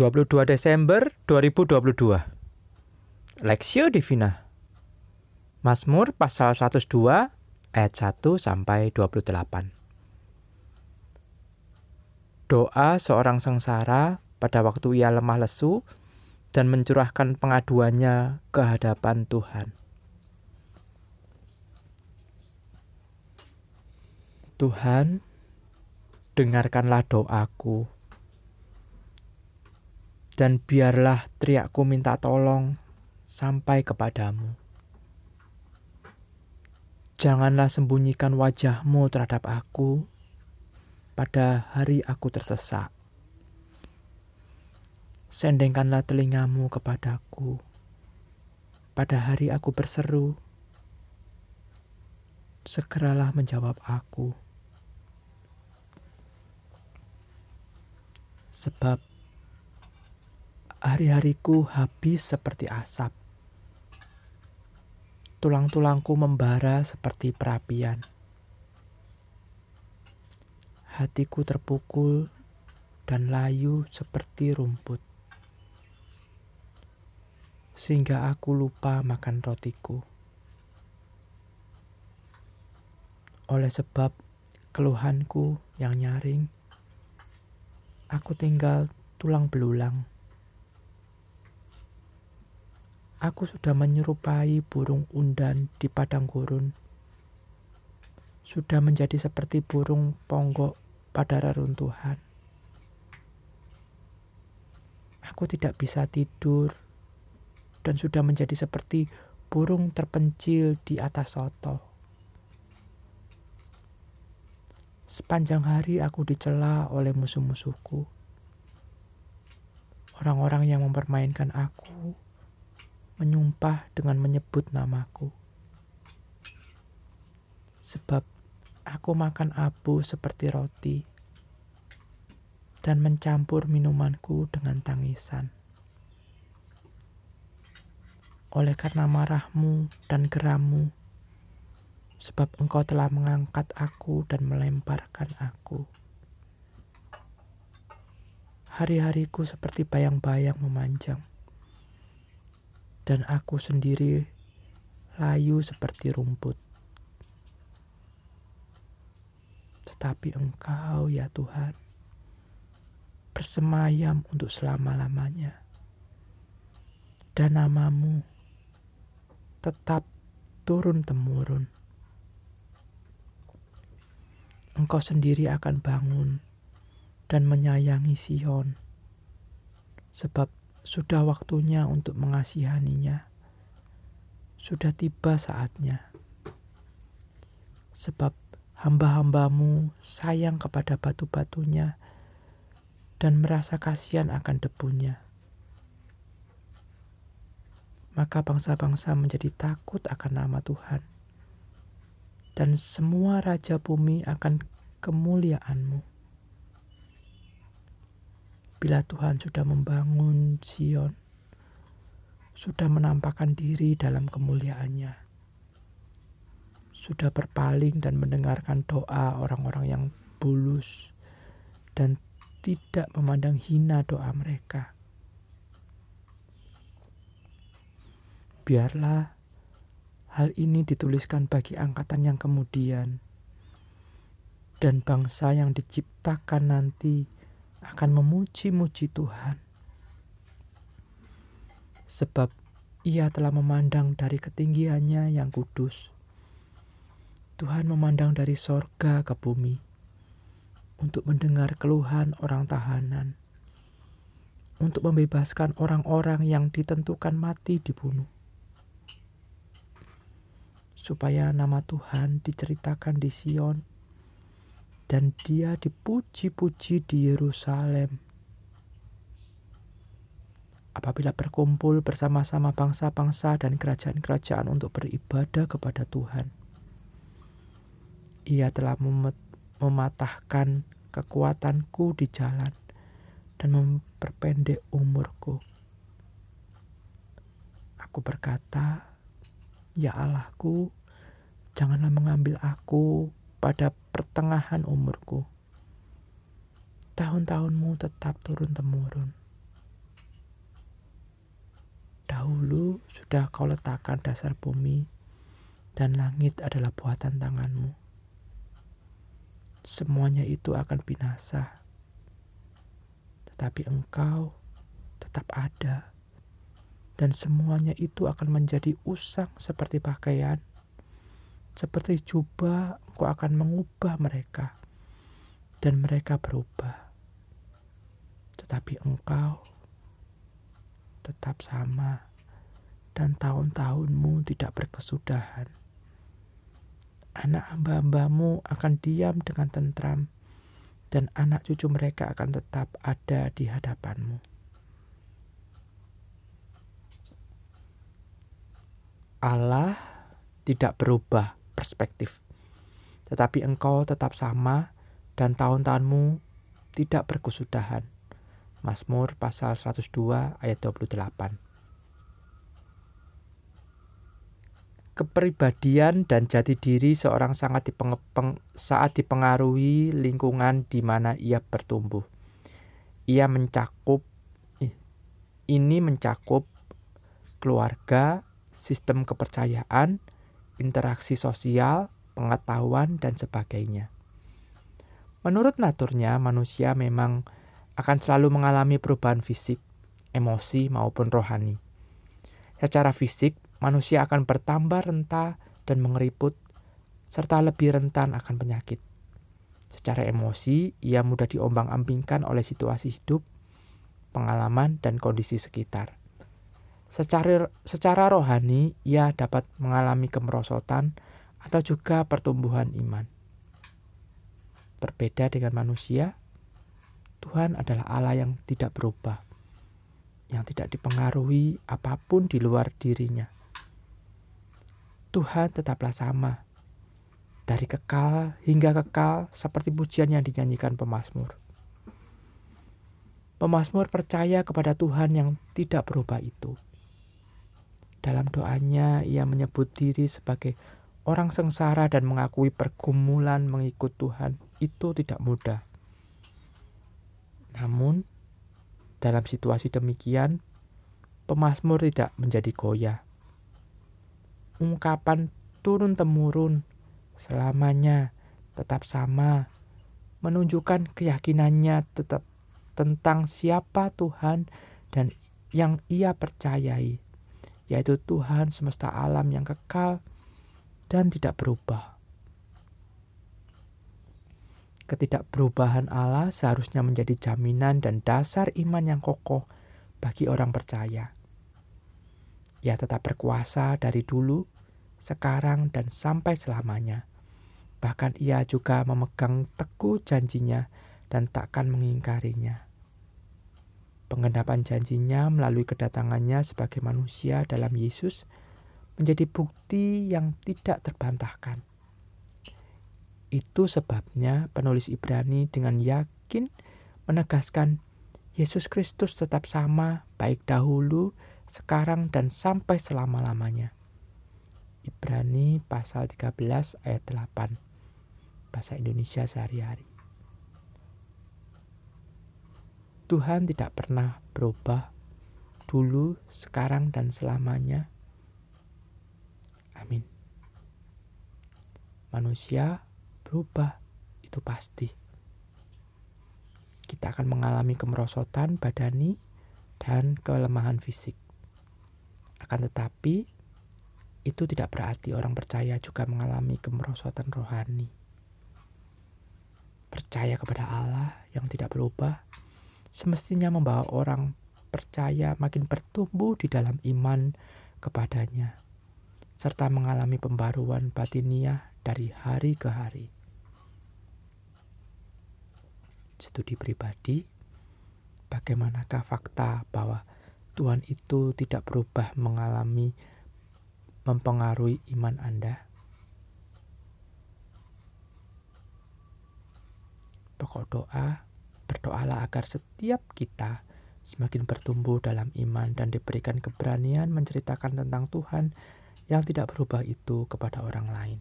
22 Desember 2022 Lexio Divina. Mazmur pasal 102 ayat 1 sampai 28 Doa seorang sengsara pada waktu ia lemah lesu dan mencurahkan pengaduannya ke hadapan Tuhan. Tuhan, dengarkanlah doaku dan biarlah teriakku minta tolong sampai kepadamu. Janganlah sembunyikan wajahmu terhadap aku pada hari aku tersesak. Sendengkanlah telingamu kepadaku pada hari aku berseru. Segeralah menjawab aku. Sebab Hari-hariku habis seperti asap. Tulang-tulangku membara seperti perapian. Hatiku terpukul dan layu seperti rumput. Sehingga aku lupa makan rotiku. Oleh sebab keluhanku yang nyaring, aku tinggal tulang belulang. Aku sudah menyerupai burung undan di padang gurun. Sudah menjadi seperti burung ponggok pada reruntuhan. Aku tidak bisa tidur dan sudah menjadi seperti burung terpencil di atas soto. Sepanjang hari aku dicela oleh musuh-musuhku. Orang-orang yang mempermainkan aku menyumpah dengan menyebut namaku. Sebab aku makan abu seperti roti dan mencampur minumanku dengan tangisan. Oleh karena marahmu dan gerammu, sebab engkau telah mengangkat aku dan melemparkan aku. Hari-hariku seperti bayang-bayang memanjang dan aku sendiri layu seperti rumput. Tetapi Engkau, ya Tuhan, bersemayam untuk selama-lamanya, dan namamu tetap turun-temurun. Engkau sendiri akan bangun dan menyayangi Sion, sebab sudah waktunya untuk mengasihaninya. Sudah tiba saatnya. Sebab hamba-hambamu sayang kepada batu-batunya dan merasa kasihan akan debunya. Maka bangsa-bangsa menjadi takut akan nama Tuhan. Dan semua raja bumi akan kemuliaanmu bila Tuhan sudah membangun Sion, sudah menampakkan diri dalam kemuliaannya, sudah berpaling dan mendengarkan doa orang-orang yang bulus dan tidak memandang hina doa mereka. Biarlah hal ini dituliskan bagi angkatan yang kemudian dan bangsa yang diciptakan nanti akan memuji-muji Tuhan. Sebab ia telah memandang dari ketinggiannya yang kudus. Tuhan memandang dari sorga ke bumi untuk mendengar keluhan orang tahanan, untuk membebaskan orang-orang yang ditentukan mati dibunuh, supaya nama Tuhan diceritakan di Sion dan dia dipuji-puji di Yerusalem. Apabila berkumpul bersama-sama bangsa-bangsa dan kerajaan-kerajaan untuk beribadah kepada Tuhan, ia telah mematahkan kekuatanku di jalan dan memperpendek umurku. Aku berkata, "Ya Allahku, janganlah mengambil aku pada pertengahan umurku. Tahun-tahunmu tetap turun-temurun. Dahulu sudah kau letakkan dasar bumi, dan langit adalah buatan tanganmu. Semuanya itu akan binasa, tetapi engkau tetap ada, dan semuanya itu akan menjadi usang seperti pakaian, seperti jubah. Engkau akan mengubah mereka, dan mereka berubah, tetapi engkau tetap sama dan tahun-tahunmu tidak berkesudahan. Anak hamba-hambamu akan diam dengan tentram dan anak cucu mereka akan tetap ada di hadapanmu. Allah tidak berubah perspektif, tetapi engkau tetap sama dan tahun-tahunmu tidak berkesudahan. Mazmur pasal 102 ayat 28. Kepribadian dan jati diri seorang sangat dipengepeng saat dipengaruhi lingkungan di mana ia bertumbuh. Ia mencakup ini mencakup keluarga, sistem kepercayaan, interaksi sosial, pengetahuan, dan sebagainya. Menurut naturnya, manusia memang akan selalu mengalami perubahan fisik, emosi, maupun rohani. Secara fisik, manusia akan bertambah renta dan mengeriput, serta lebih rentan akan penyakit. Secara emosi, ia mudah diombang-ambingkan oleh situasi hidup, pengalaman, dan kondisi sekitar. Secara, secara rohani, ia dapat mengalami kemerosotan atau juga pertumbuhan iman. Berbeda dengan manusia, Tuhan adalah Allah yang tidak berubah, yang tidak dipengaruhi apa pun di luar dirinya. Tuhan tetaplah sama, dari kekal hingga kekal seperti pujian yang dinyanyikan pemazmur. Pemazmur percaya kepada Tuhan yang tidak berubah itu. Dalam doanya ia menyebut diri sebagai orang sengsara dan mengakui pergumulan mengikut Tuhan itu tidak mudah. Namun, dalam situasi demikian, pemazmur tidak menjadi goyah. Ungkapan turun-temurun selamanya tetap sama, menunjukkan keyakinannya tetap tentang siapa Tuhan dan yang ia percayai, yaitu Tuhan semesta alam yang kekal dan tidak berubah. Ketidakperubahan Allah seharusnya menjadi jaminan dan dasar iman yang kokoh bagi orang percaya. Ia tetap berkuasa dari dulu, sekarang, dan sampai selamanya. Bahkan ia juga memegang teguh janjinya dan takkan mengingkarinya. Penggenapan janjinya melalui kedatangannya sebagai manusia dalam Yesus menjadi bukti yang tidak terbantahkan. Itu sebabnya penulis Ibrani dengan yakin menegaskan Yesus Kristus tetap sama baik dahulu, sekarang, dan sampai selama-lamanya. Ibrani pasal 13 ayat 8 Bahasa Indonesia sehari-hari Tuhan tidak pernah berubah dulu, sekarang, dan selamanya. Amin. Manusia berubah, itu pasti. Kita akan mengalami kemerosotan badani dan kelemahan fisik. Akan tetapi, itu tidak berarti orang percaya juga mengalami kemerosotan rohani. Percaya kepada Allah yang tidak berubah semestinya membawa orang percaya makin bertumbuh di dalam iman kepadanya, serta mengalami pembaruan batiniah dari hari ke hari. studi pribadi, bagaimanakah fakta bahwa Tuhan itu tidak berubah mengalami mempengaruhi iman Anda? Pokok doa, berdoalah agar setiap kita semakin bertumbuh dalam iman dan diberikan keberanian menceritakan tentang Tuhan yang tidak berubah itu kepada orang lain.